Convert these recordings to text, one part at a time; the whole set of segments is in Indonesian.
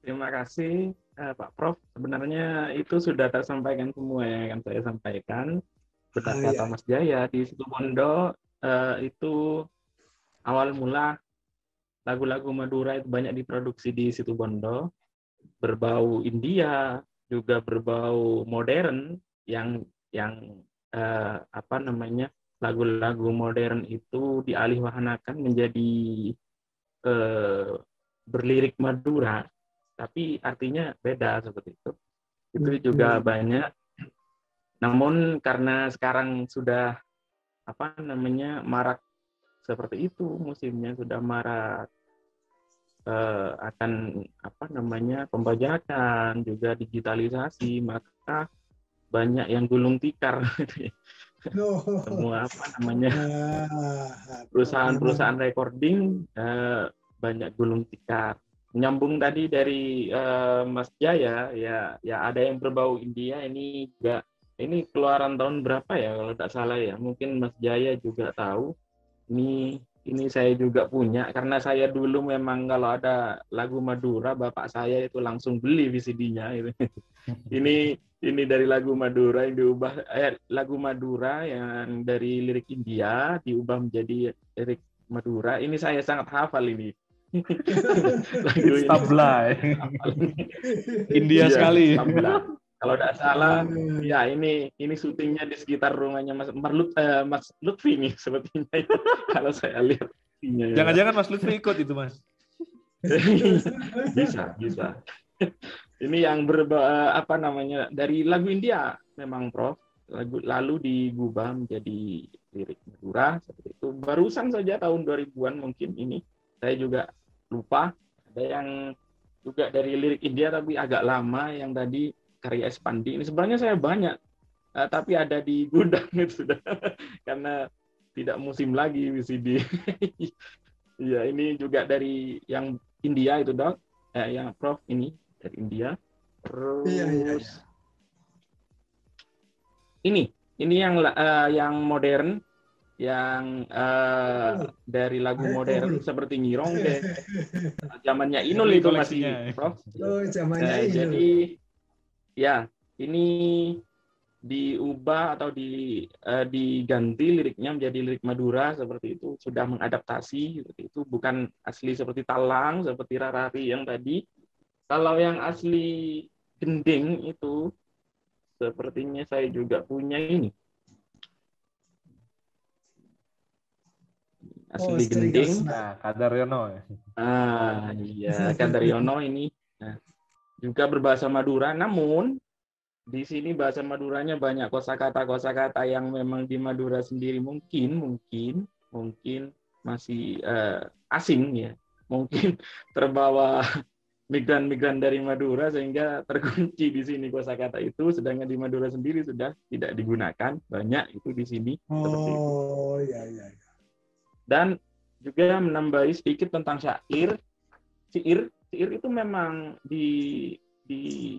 Terima kasih uh, Pak Prof. Sebenarnya itu sudah tersampaikan semua yang akan saya sampaikan. Betul oh, kata iya. Mas Jaya di situ Bondo uh, itu awal mula lagu-lagu Madura itu banyak diproduksi di situ Bondo, berbau India, juga berbau modern yang yang uh, apa namanya lagu-lagu modern itu dialihwahanakan menjadi uh, berlirik Madura tapi artinya beda seperti itu. Itu hmm. juga banyak. Namun karena sekarang sudah apa namanya marak seperti itu musimnya sudah marak eh, akan apa namanya pembajakan juga digitalisasi maka banyak yang gulung tikar oh. semua apa namanya ah, perusahaan-perusahaan recording eh, banyak gulung tikar nyambung tadi dari uh, Mas Jaya ya ya ada yang berbau India ini juga ini keluaran tahun berapa ya kalau tidak salah ya? Mungkin Mas Jaya juga tahu. Ini ini saya juga punya karena saya dulu memang kalau ada lagu Madura bapak saya itu langsung beli VCD-nya itu ini ini dari lagu Madura yang diubah eh, lagu Madura yang dari lirik India diubah menjadi lirik Madura. Ini saya sangat hafal ini lagu tabla India iya, sekali. kalau tidak salah ya ini ini syutingnya di sekitar rumahnya Mas Marlut eh, Mas Lutfi nih sepertinya kalau saya lihat ya. jangan-jangan Mas Lutfi ikut itu Mas? Bisa bisa. Ini yang berba apa namanya dari lagu India. Memang Prof. Lagu lalu digubah menjadi lirik Madura. Seperti itu. Barusan saja tahun 2000-an mungkin ini. Saya juga lupa. Ada yang juga dari lirik India tapi agak lama yang tadi karya Espandi. Ini sebenarnya saya banyak uh, tapi ada di gudang itu sudah. Karena tidak musim lagi VCD ya ini juga dari yang India itu dok. Eh, yang Prof ini dari India. Terus iya, iya, iya. ini ini yang uh, yang modern yang uh, dari lagu modern seperti Ngirong deh. Zamannya Inul itu masih, Prof. Oh, zamannya nah, Inul. Jadi ya, ini diubah atau di uh, diganti liriknya menjadi lirik Madura seperti itu sudah mengadaptasi seperti itu bukan asli seperti Talang seperti Rarari yang tadi kalau yang asli gending itu sepertinya saya juga punya ini asli oh, gending. Nah, Kadaryono ya. Ah, iya, Kadaryono ini. Nah, juga berbahasa Madura, namun di sini bahasa Maduranya banyak kosakata-kosakata yang memang di Madura sendiri mungkin mungkin mungkin masih uh, asing ya. Mungkin terbawa migran-migran dari Madura sehingga terkunci di sini kosakata itu. Sedangkan di Madura sendiri sudah tidak digunakan. Banyak itu di sini oh iya iya dan juga menambahi sedikit tentang syair. Syair, syair itu memang di di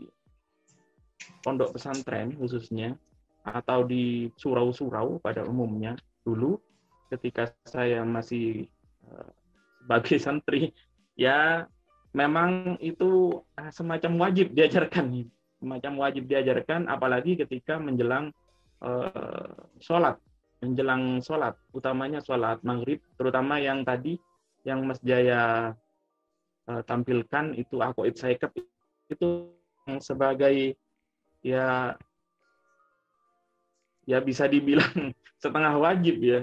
pondok pesantren khususnya atau di surau-surau pada umumnya dulu ketika saya masih uh, sebagai santri. Ya memang itu uh, semacam wajib diajarkan. Semacam wajib diajarkan apalagi ketika menjelang uh, sholat menjelang sholat, utamanya sholat maghrib, terutama yang tadi yang Mas Jaya uh, tampilkan itu aku saya itu sebagai ya ya bisa dibilang setengah wajib ya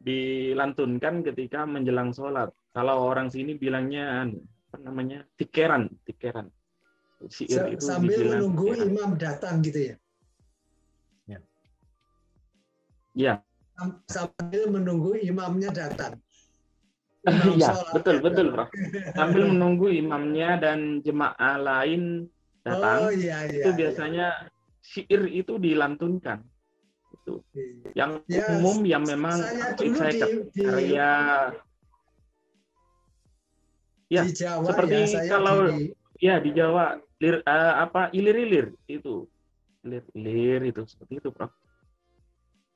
dilantunkan ketika menjelang sholat. Kalau orang sini bilangnya apa namanya tikeran, tikeran. Siir itu sambil menunggu tikeran. imam datang gitu ya? Ya. Sambil menunggu imamnya datang. Iya, betul betul, Bro. Sambil menunggu imamnya dan jemaah lain datang. Oh, iya, iya, itu iya. biasanya iya. syair itu dilantunkan. Itu. Iya. Yang ya, umum yang memang saya di, di, karya Ya, di Jawa seperti ya, kalau di, ya di Jawa lir, uh, apa ilir-ilir itu. Ilir-ilir itu seperti itu, Prof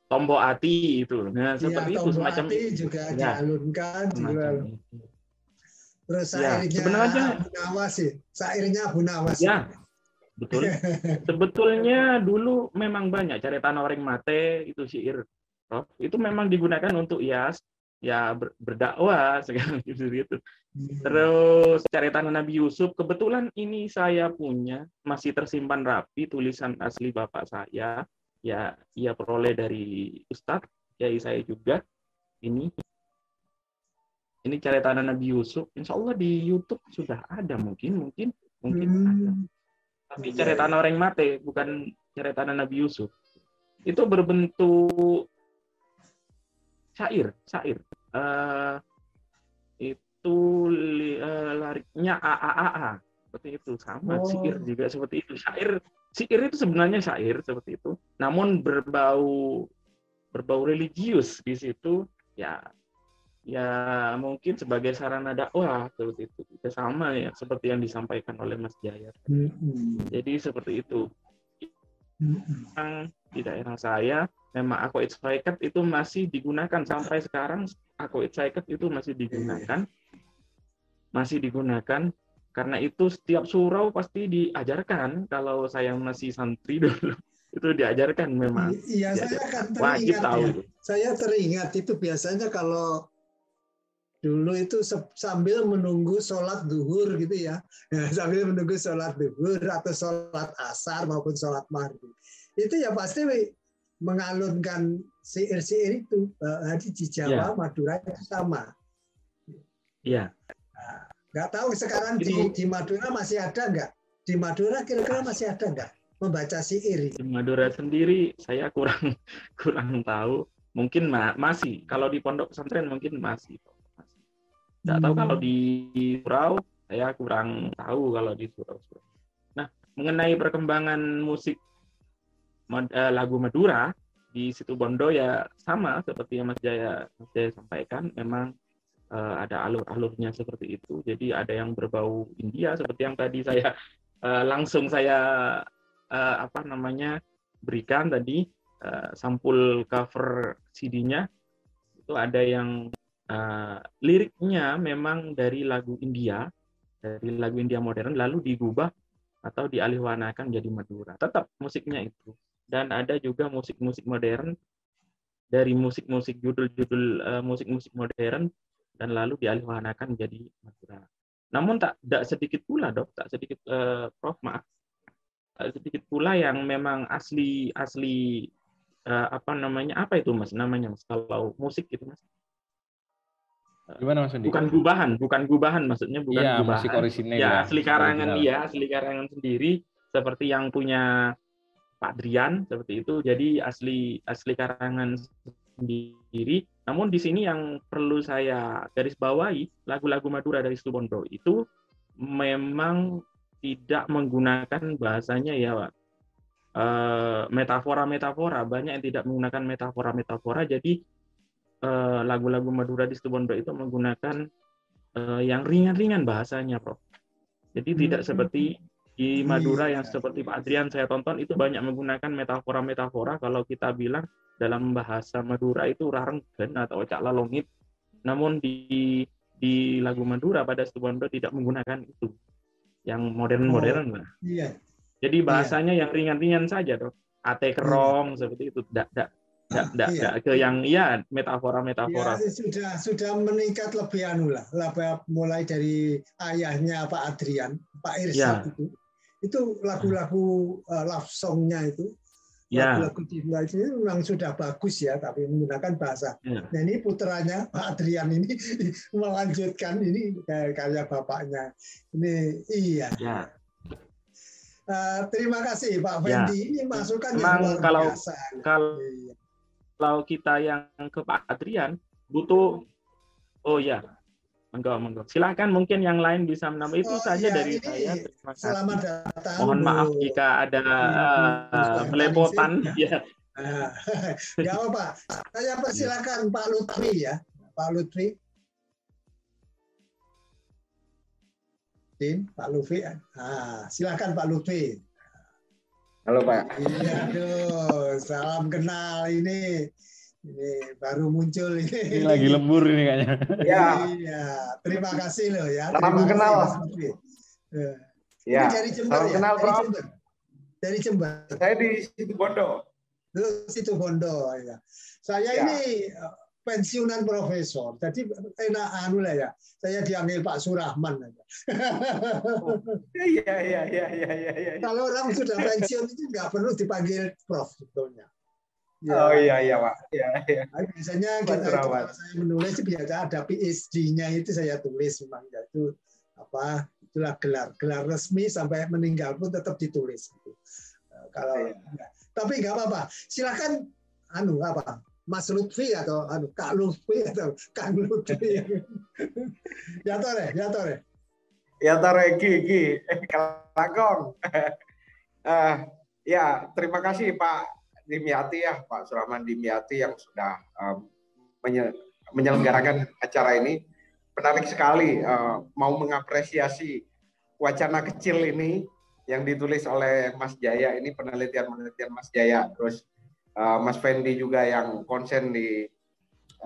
tombol ati itu. Nah, iya, seperti ya, itu semacam ati juga ya, dialunkan juga. Terus ya, sebenarnya Abu Nawas sih. Sairnya Abu Nawas. Ya, betul. Sebetulnya dulu memang banyak cerita orang mate itu syair. Oh, itu memang digunakan untuk ias ya ber, berdakwah segala gitu gitu. Terus cerita Nabi Yusuf kebetulan ini saya punya masih tersimpan rapi tulisan asli bapak saya ya ia peroleh dari Ustadz ya saya juga ini ini cerita Nabi Yusuf insya Allah di YouTube sudah ada mungkin mungkin mungkin hmm. ada tapi iya, cerita iya. orang mate bukan cerita Nabi Yusuf itu berbentuk syair, syair. Uh, itu uh, lariknya a a a a seperti itu sama oh. syair juga seperti itu. Syair syair itu sebenarnya syair seperti itu. Namun berbau berbau religius di situ ya ya mungkin sebagai sarana dakwah seperti itu ya sama ya seperti yang disampaikan oleh Mas Jaya. Mm -hmm. Jadi seperti itu. Mm -hmm. Di daerah saya memang aku excited itu masih digunakan sampai sekarang aku excited itu masih digunakan masih digunakan karena itu setiap surau pasti diajarkan kalau saya masih santri dulu itu diajarkan memang iya saya kan wajib tahu ya. saya teringat itu biasanya kalau dulu itu sambil menunggu sholat duhur gitu ya sambil menunggu sholat duhur atau sholat asar maupun sholat maghrib itu ya pasti mengalunkan syair-syair itu uh, di Jawa, ya. Madura itu sama. Iya. Nah, nggak tahu sekarang di, di Madura masih ada nggak? Di Madura kira-kira masih ada nggak membaca syair? Di Madura sendiri saya kurang kurang tahu. Mungkin ma masih. Kalau di pondok pesantren mungkin masih. Nggak hmm. tahu kalau di surau saya kurang tahu kalau di surau. Nah, mengenai perkembangan musik Eh, lagu Madura di situ Bondo ya sama seperti yang Mas Jaya Mas Jaya sampaikan memang ada alur-alurnya seperti itu. Jadi ada yang berbau India seperti yang tadi saya uh, langsung saya uh, apa namanya berikan tadi sampul cover CD-nya itu ada yang uh, liriknya memang dari lagu India dari lagu India modern lalu digubah atau dialihwanakan jadi Madura. Tetap musiknya itu. Dan ada juga musik-musik modern dari musik-musik judul-judul uh, musik-musik modern dan lalu dialihwanakan menjadi Madura. Namun tak tidak sedikit pula dok, tak sedikit uh, Prof maaf, tak sedikit pula yang memang asli asli uh, apa namanya apa itu mas namanya mas kalau musik gitu mas. Gimana mas Bukan gubahan, bukan gubahan maksudnya bukan ya, gubahan. Musik orisinil ya, asli karangan iya, asli karangan sendiri seperti yang punya Pak Drian seperti itu. Jadi asli asli karangan sendiri. Namun di sini yang perlu saya garis bawahi lagu-lagu Madura dari Situbondo itu memang tidak menggunakan bahasanya ya Pak. Eh, metafora-metafora banyak yang tidak menggunakan metafora-metafora. Jadi eh, lagu-lagu Madura di Situbondo itu menggunakan eh, yang ringan-ringan bahasanya, Prof. Jadi tidak hmm. seperti di Madura yang seperti Pak Adrian saya tonton itu banyak menggunakan metafora-metafora kalau kita bilang dalam bahasa Madura itu rarenggen atau cak lalongit. Namun di di lagu Madura pada Situbondo tidak menggunakan itu. Yang modern-modern oh, Iya. Jadi bahasanya iya. yang ringan-ringan saja, Dok. Ate kerong iya. seperti itu. Tidak, tidak, tidak, tidak, iya. ke yang iya metafora-metafora. Ya, sudah sudah meningkat lebih anu lah, mulai dari ayahnya Pak Adrian, Pak Irsad ya. itu itu lagu-lagu uh, love songnya itu ya. lagu-lagu cinta itu memang sudah bagus ya tapi menggunakan bahasa. Ya. Nah ini putranya Pak Adrian ini melanjutkan ini karya bapaknya. Ini iya. Ya. Uh, terima kasih Pak ya. Fendi. Ini masukan yang luar kalau, biasa. Kalau iya. kalau kita yang ke Pak Adrian butuh oh ya Monggo, monggo. Silakan mungkin yang lain bisa menambah itu oh, saja iya, dari saya. Terima kasih. Selamat datang. Mohon maaf jika ada uh, melepotan. Ya. ya Pak. Saya persilakan Pak Lutfi ya. Pak Lutfi. Din, Pak Lutfi. Ah, silakan Pak Lutfi. Halo Pak. Iya, aduh, salam kenal ini Ini baru muncul ini. Ini lagi lembur ini kayaknya. Ya. Iya, terima kasih loh ya. Salam terima kenal. Kasih, ya. Ya. Ini dari Jember Salam ya? kenal, dari Prof. Jember. Dari Jember. Saya di situ Bondo. Lu situ Bondo ya. Saya Ya. ini eh, pensiunan profesor. Jadi enak anu lah ya. Saya dipanggil Pak Surahman aja. Iya, iya, iya, iya, iya, iya. Kalau orang sudah pensiun itu nggak perlu dipanggil Prof sebetulnya. Oh iya, iya, Pak. Iya, iya. Tapi biasanya kita itu kalau saya menulis biasa ada PhD-nya itu saya tulis memang yaitu apa itulah gelar gelar resmi sampai meninggal pun tetap ditulis. Gitu. Eh, Kalau Iya. tapi nggak apa-apa. Silakan anu apa Mas Lutfi atau anu Kak Lutfi atau Kang Lutfi. ya tore, ya tore. Ya tare Gi, Gi. Eh, Kalagong. Eh, ya, terima kasih Pak Dimyati ya, Pak Surahman Dimyati yang sudah um, menye- menyelenggarakan acara ini. Menarik sekali eh, mau mengapresiasi wacana kecil ini yang ditulis oleh Mas Jaya. Ini penelitian-penelitian Mas Jaya. Terus eh, Mas Fendi juga yang konsen di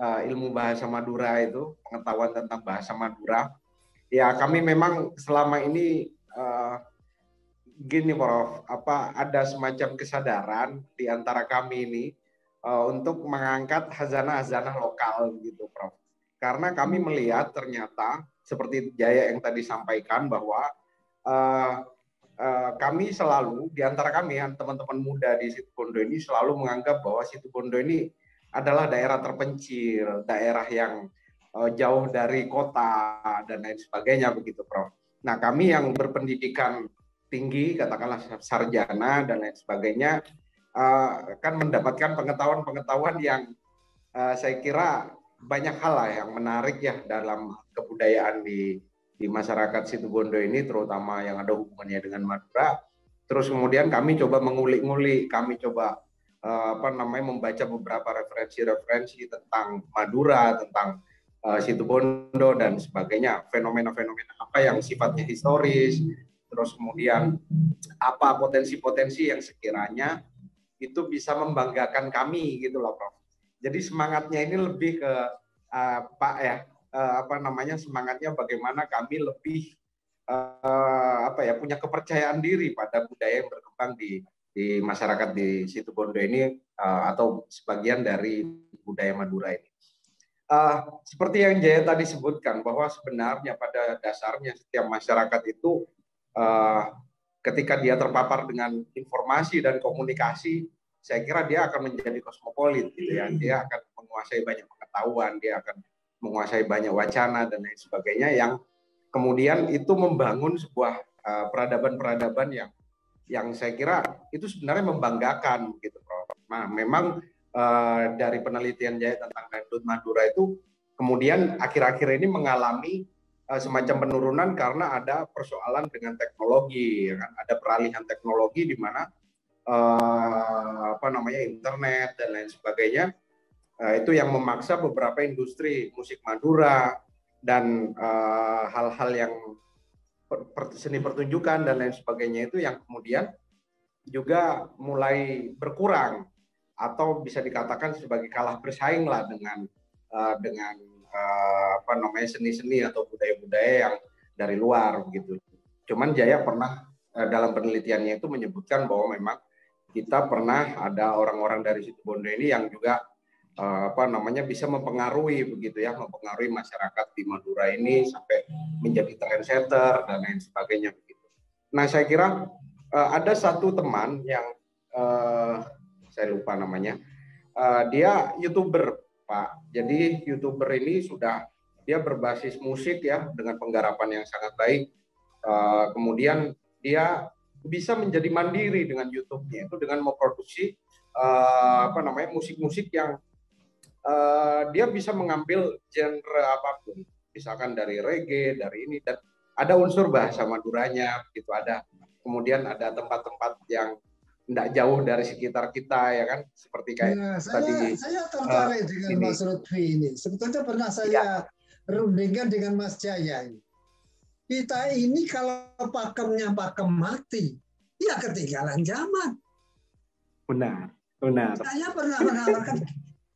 eh, ilmu bahasa Madura itu pengetahuan tentang bahasa Madura. Ya kami memang selama ini eh, gini Prof, apa ada semacam kesadaran di antara kami ini eh, untuk mengangkat hazanah-hazanah lokal gitu Prof. Karena kami melihat ternyata seperti Jaya yang tadi sampaikan bahwa eh, eh, kami selalu di antara kami yang teman-teman muda di Situ Bondo ini selalu menganggap bahwa Situ Bondo ini adalah daerah terpencil, daerah yang eh, jauh dari kota dan lain sebagainya begitu Prof. Nah kami yang berpendidikan tinggi katakanlah sarjana dan lain sebagainya eh, kan mendapatkan pengetahuan-pengetahuan yang eh, saya kira banyak hal lah yang menarik ya dalam kebudayaan di di masyarakat Situbondo ini terutama yang ada hubungannya dengan Madura. Terus kemudian kami coba mengulik-ngulik, kami coba eh, apa namanya membaca beberapa referensi-referensi tentang Madura, tentang eh, Situbondo dan sebagainya, fenomena-fenomena apa yang sifatnya historis, terus kemudian apa potensi-potensi yang sekiranya itu bisa membanggakan kami gitu loh Prof. Jadi semangatnya ini lebih ke eh, Pak ya eh, apa namanya semangatnya bagaimana kami lebih eh, apa ya punya kepercayaan diri pada budaya yang berkembang di di masyarakat di situ Bondo ini eh, atau sebagian dari budaya Madura ini. Eh, seperti yang Jaya tadi sebutkan bahwa sebenarnya pada dasarnya setiap masyarakat itu eh, ketika dia terpapar dengan informasi dan komunikasi, saya kira dia akan menjadi kosmopolit gitu ya. Dia akan menguasai banyak pengetahuan, dia akan menguasai banyak wacana dan lain sebagainya yang kemudian itu membangun sebuah eh, peradaban-peradaban yang yang saya kira itu sebenarnya membanggakan gitu Prof. Nah, memang eh, dari penelitian Jaya tentang dangdut Madura itu kemudian akhir-akhir ini mengalami semacam penurunan karena ada persoalan dengan teknologi, ya kan? ada peralihan teknologi di mana eh, apa namanya internet dan lain sebagainya eh, itu yang memaksa beberapa industri musik Madura dan eh, hal-hal yang per- per- seni pertunjukan dan lain sebagainya itu yang kemudian juga mulai berkurang atau bisa dikatakan sebagai kalah bersaing lah dengan eh, dengan eh, apa namanya seni-seni atau budaya-budaya yang dari luar gitu. Cuman Jaya pernah eh, dalam penelitiannya itu menyebutkan bahwa memang kita pernah ada orang-orang dari situ Bondo ini yang juga eh, apa namanya bisa mempengaruhi begitu ya, mempengaruhi masyarakat di Madura ini sampai menjadi trendsetter dan lain sebagainya begitu. Nah, saya kira ada satu teman yang saya lupa namanya. Dia youtuber, Pak. Jadi youtuber ini sudah dia berbasis musik ya dengan penggarapan yang sangat baik. Eh, kemudian dia bisa menjadi mandiri dengan YouTube-nya itu dengan memproduksi eh, apa namanya musik-musik yang eh, dia bisa mengambil genre apa pun, misalkan dari reggae, dari ini dan ada unsur bahasa Maduranya, begitu ada. Kemudian ada tempat-tempat yang tidak jauh dari sekitar kita ya kan, seperti kayak Ya, saya, tadi saya tertarik dengan ini. Mas Lutfi ini. Sebetulnya pernah saya rundingkan dengan Mas Jaya ini. Kita ini kalau pakemnya pakem mati, ya ketinggalan zaman. benar, benar. Saya pernah mengatakan,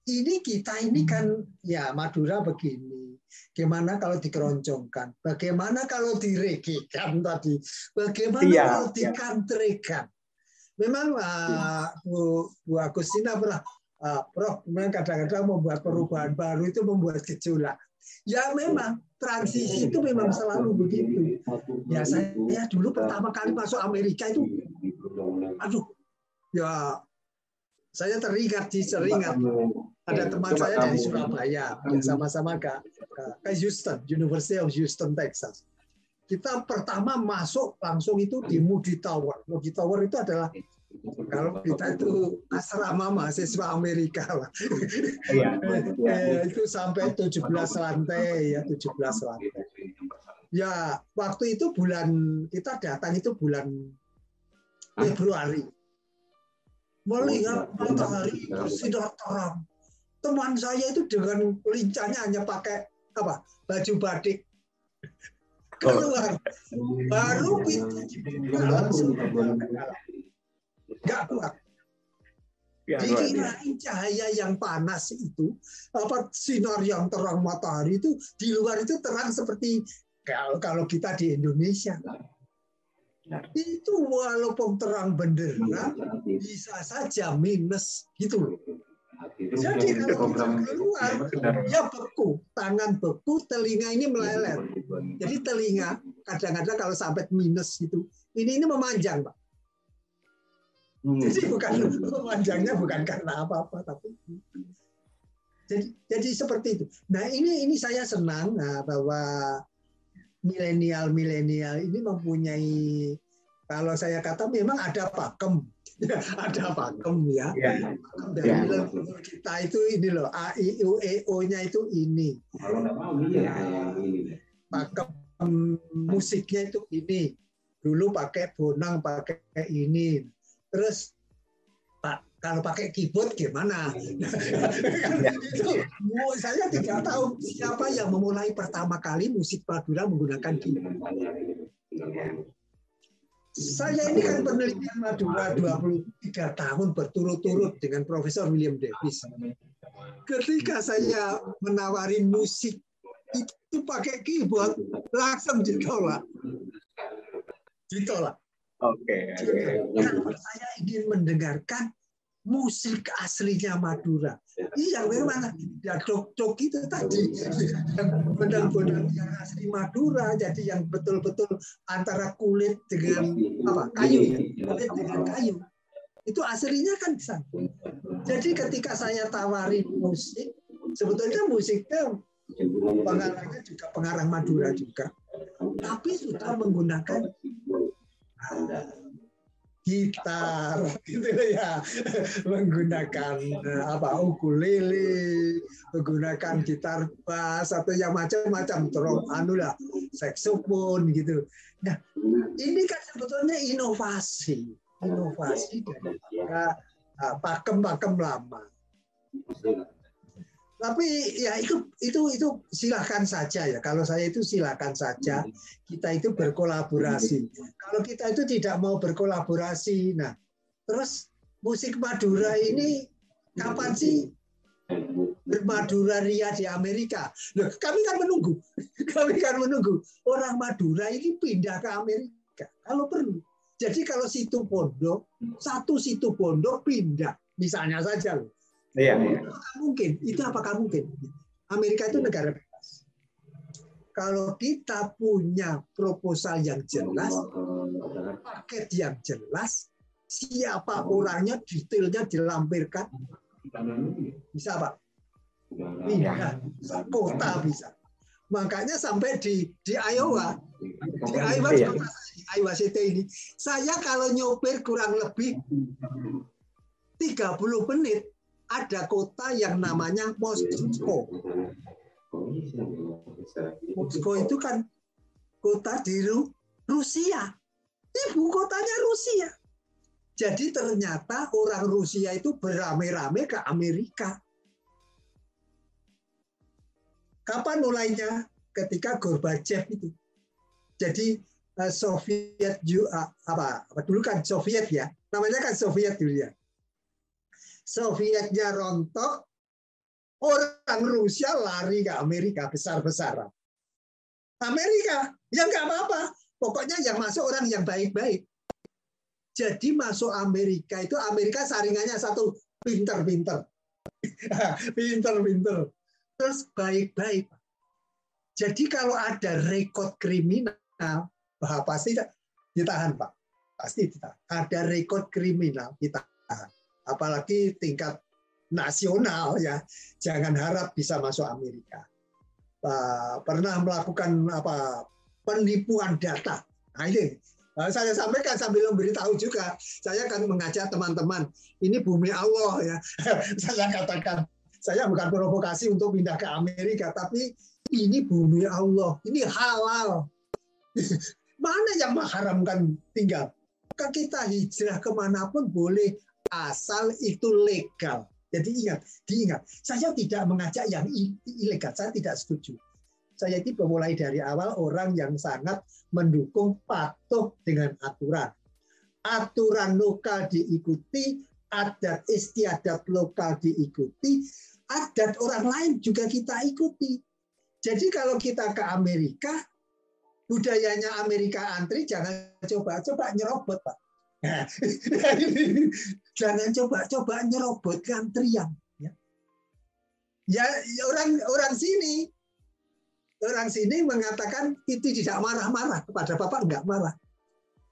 ini kita ini kan ya Madura begini. Gimana kalau dikeroncongkan? Bagaimana kalau diregikan tadi? Bagaimana ya, kalau dikantrekan? Memang uh, Bu, Bu Agustina pernah, uh, Prof, memang kadang-kadang membuat perubahan baru itu membuat gejolak. Ya memang transisi itu memang selalu begitu. Ya saya dulu pertama kali masuk Amerika itu, aduh, ya saya teringat di teringat. Ada teman saya dari Surabaya yang sama-sama ke, ke Houston, University of Houston, Texas. Kita pertama masuk langsung itu di Moody Tower. Moody Tower itu adalah kalau kita itu asrama mahasiswa Amerika lah. Iya. eh, itu sampai 17 lantai ya, 17 lantai. Ya, waktu itu bulan kita datang itu bulan Februari. Melihat matahari bersinar terang. Teman saya itu dengan lincahnya hanya pakai apa? Baju batik keluar baru pintu langsung nggak kuat. Dikirain cahaya yang panas itu, apa sinar yang terang matahari itu di luar itu terang seperti kalau kalau kita di Indonesia. Itu walaupun terang benderang bisa saja minus gitu Jadi kalau kita keluar, ya beku, tangan beku, telinga ini melelet. Jadi telinga kadang-kadang kalau sampai minus gitu, ini ini memanjang, Pak. Hmm. Jadi bukan panjangnya bukan karena apa-apa, tapi jadi jadi seperti itu. Nah ini ini saya senang nah, bahwa milenial milenial ini mempunyai kalau saya kata memang ada pakem ada pakem ya. ya. dari ya. kita itu ini loh A I U E O nya itu ini. Kalau mau ya. Pakem musiknya itu ini. Dulu pakai bonang pakai ini terus Pak kalau pakai keyboard gimana? itu saya tidak tahu siapa yang memulai pertama kali musik Madura menggunakan keyboard. Saya ini kan penelitian Madura 23 tahun berturut-turut dengan Profesor William Davis. Ketika saya menawarin musik itu pakai keyboard, langsung ditolak. Ditolak. Oke. Okay, okay. saya ingin mendengarkan musik aslinya Madura. Iya, memang ya dok-dok itu tadi benang-benang yang asli Madura, jadi yang betul-betul antara kulit dengan apa kayu, ya, kulit dengan kayu. Itu aslinya kan bisa. Jadi ketika saya tawarin musik, sebetulnya musiknya pengarangnya juga pengarang Madura juga, tapi sudah menggunakan gitar gitu ya. Menggunakan eh, apa ukulele menggunakan gitar bass atau yang macam-macam terus anu lah saksofon gitu. Nah ini kan sebetulnya inovasi inovasi dari pakem-pakem lama tapi ya itu itu itu silakan saja ya. Kalau saya itu silakan saja kita itu berkolaborasi. Kalau kita itu tidak mau berkolaborasi, nah terus musik Madura ini kapan sih bermadura ria di Amerika? Loh, kami kan menunggu, kami kan menunggu orang Madura ini pindah ke Amerika kalau perlu. Jadi kalau situ pondok, satu situ pondok pindah, misalnya saja loh Iya, iya. Apakah mungkin? Itu apakah mungkin? Amerika itu negara bebas. Kalau kita punya proposal yang jelas, paket yang jelas, siapa orangnya, detailnya dilampirkan, bisa Pak? Bisa. Kota bisa. Makanya sampai di di Iowa, di Iowa, di Iowa City ini, saya kalau nyopir kurang lebih 30 menit ada kota yang namanya Moskow. Moskow itu kan kota di Rusia. Ibu kotanya Rusia. Jadi ternyata orang Rusia itu beramai-ramai ke Amerika. Kapan mulainya? Ketika Gorbachev itu. Jadi eh, Soviet apa, apa dulu kan Soviet ya. Namanya kan Soviet dulu ya Sovietnya rontok, Orang Rusia lari ke Amerika besar-besaran. Amerika, ya nggak apa-apa. Pokoknya yang masuk orang yang baik-baik. Jadi masuk Amerika itu Amerika saringannya satu pinter-pinter. pinter-pinter. Terus baik-baik. Jadi kalau ada rekod kriminal, pasti ditahan Pak. Pasti ditahan. Ada rekod kriminal ditahan. Apalagi tingkat nasional ya. Jangan harap bisa masuk Amerika. Pernah melakukan apa penipuan data. Nah ini saya sampaikan sambil memberitahu juga. Saya akan mengajak teman-teman. Ini bumi Allah ya. saya katakan saya bukan provokasi untuk pindah ke Amerika, tapi ini bumi Allah, ini halal. Mana yang mengharamkan tinggal? Maka kita hijrah ke mana pun boleh, asal itu legal. Jadi ingat, diingat, saya tidak mengajak yang ilegal, saya tidak setuju. Saya itu memulai dari awal orang yang sangat mendukung patuh dengan aturan. Aturan lokal diikuti, adat istiadat lokal diikuti, adat orang lain juga kita ikuti. Jadi kalau kita ke Amerika, budayanya Amerika antri jangan coba-coba nyerobot, Pak. Jangan coba-coba nyerobot antrian. Ya. ya orang orang sini orang sini mengatakan itu tidak marah-marah kepada bapak enggak marah.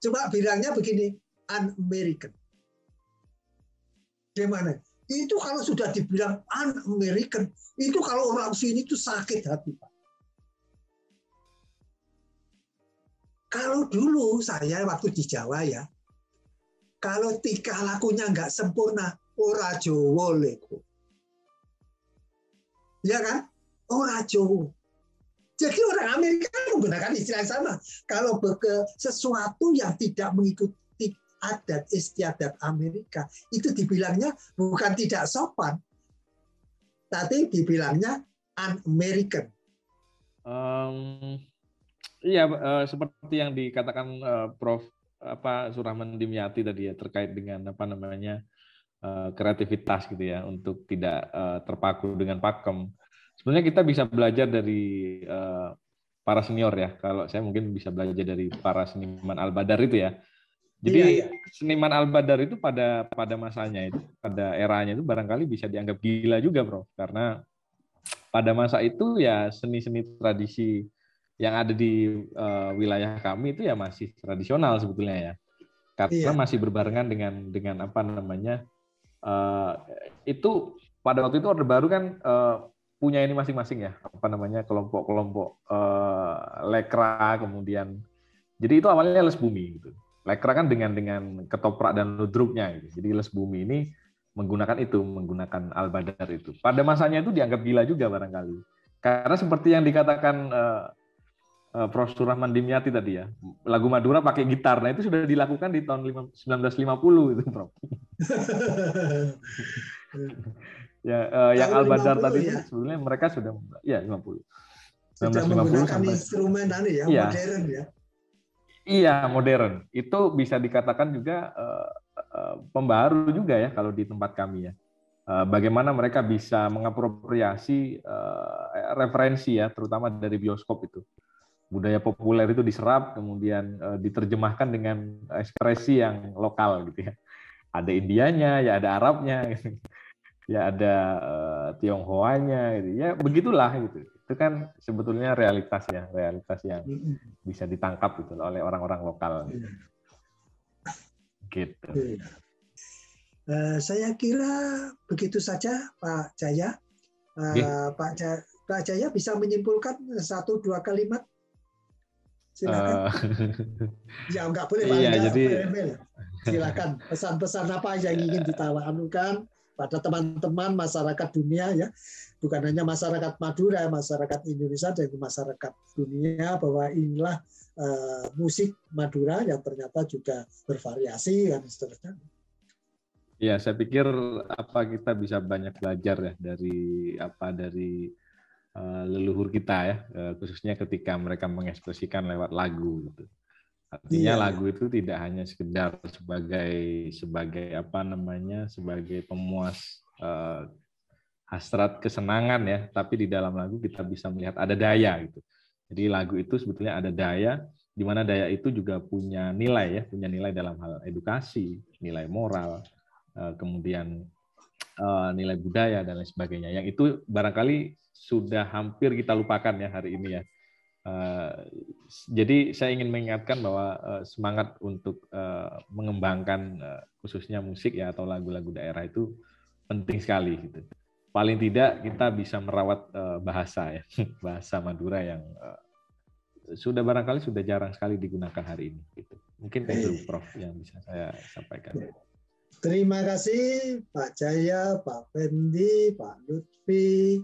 Coba bilangnya begini, un-American. Gimana? Itu kalau sudah dibilang un-American, itu kalau orang sini itu sakit hati, Pak. Kalau dulu saya waktu di Jawa ya, kalau tika lakunya nggak sempurna, ora Jowo leko. Ya kan? Ora Jowo. Jadi orang Amerika menggunakan istilah yang sama. Kalau ke sesuatu yang tidak mengikuti adat istiadat Amerika, itu dibilangnya bukan tidak sopan, tapi dibilangnya un-American. Um, iya, uh, seperti yang dikatakan uh, Prof apa Surahman Dimyati tadi ya terkait dengan apa namanya uh, kreativitas gitu ya untuk tidak uh, terpaku dengan pakem. Sebenarnya kita bisa belajar dari uh, para senior ya. Kalau saya mungkin bisa belajar dari para seniman Al-Badar itu ya. Jadi iya, iya. seniman Al-Badar itu pada pada masanya itu, pada eranya itu barangkali bisa dianggap gila juga, Bro. Karena pada masa itu ya seni-seni tradisi yang ada di uh, wilayah kami itu ya masih tradisional sebetulnya ya. Karena iya. masih berbarengan dengan dengan apa namanya uh, itu pada waktu itu orde baru kan uh, punya ini masing-masing ya apa namanya kelompok-kelompok uh, lekra kemudian. Jadi itu awalnya les bumi gitu. Lekra kan dengan dengan ketoprak dan ludruknya gitu. Jadi les bumi ini menggunakan itu menggunakan al badar itu. Pada masanya itu dianggap gila juga barangkali. Karena seperti yang dikatakan uh, Prof. Surahman Dimyati tadi ya. Lagu Madura pakai gitar. Nah, itu sudah dilakukan di tahun 1950 itu, Prof. ya, uh, yang Al Badar tadi ya? sebenarnya mereka sudah ya 50. Sudah 1950 menggunakan sampai, instrumen tadi ya, iya, modern ya. Iya, modern. Itu bisa dikatakan juga uh, uh, pembaru juga ya kalau di tempat kami ya bagaimana mereka bisa mengapropriasi referensi ya terutama dari bioskop itu budaya populer itu diserap kemudian uh, diterjemahkan dengan ekspresi yang lokal gitu ya. Ada Indianya ya ada Arabnya gitu. ya ada uh, Tionghoanya gitu. Ya begitulah gitu. Itu kan sebetulnya realitas ya realitas yang bisa ditangkap gitu oleh orang-orang lokal. Gitu, gitu. Uh, saya kira begitu saja Pak Jaya. Uh, Pak Jaya Pak Jaya bisa menyimpulkan satu dua kalimat silakan. Uh, ya nggak boleh iya, jadi silakan. Pesan-pesan apa yang ingin ditawarkan pada teman-teman masyarakat dunia ya? Bukan hanya masyarakat Madura masyarakat Indonesia dan masyarakat dunia bahwa inilah uh, musik Madura yang ternyata juga bervariasi dan seterusnya. Ya, saya pikir apa kita bisa banyak belajar ya dari apa dari leluhur kita ya, eh, khususnya ketika mereka mengekspresikan lewat lagu gitu. Artinya iya. lagu itu tidak hanya sekedar sebagai sebagai apa namanya sebagai pemuas uh, hasrat kesenangan ya, tapi di dalam lagu kita bisa melihat ada daya gitu. Jadi lagu itu sebetulnya ada daya, di mana daya itu juga punya nilai ya, punya nilai dalam hal edukasi, nilai moral, eh, kemudian eh, nilai budaya dan lain sebagainya. Yang itu barangkali sudah hampir kita lupakan ya hari ini ya. Eh, jadi saya ingin mengingatkan bahwa semangat untuk mengembangkan khususnya musik ya atau lagu-lagu daerah itu penting sekali gitu paling tidak kita bisa merawat bahasa ya bahasa Madura yang sudah barangkali sudah jarang sekali digunakan hari ini gitu mungkin itu Prof yang bisa saya sampaikan terima kasih Pak Jaya Pak Fendi Pak Lutfi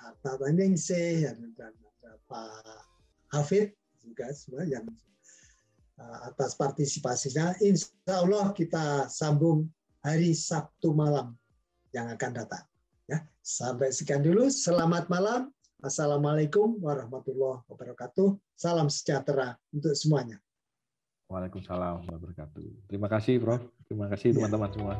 Hatta Baningse dan Pak Hafid juga semua yang Eh, atas partisipasinya. Insya Allah kita sambung hari Sabtu malam yang akan datang. Ya, sampai sekian dulu. Selamat malam. Assalamualaikum warahmatullahi wabarakatuh. Salam sejahtera untuk semuanya. Waalaikumsalam warahmatullahi wabarakatuh. Terima kasih, Prof. Terima kasih teman-teman semua.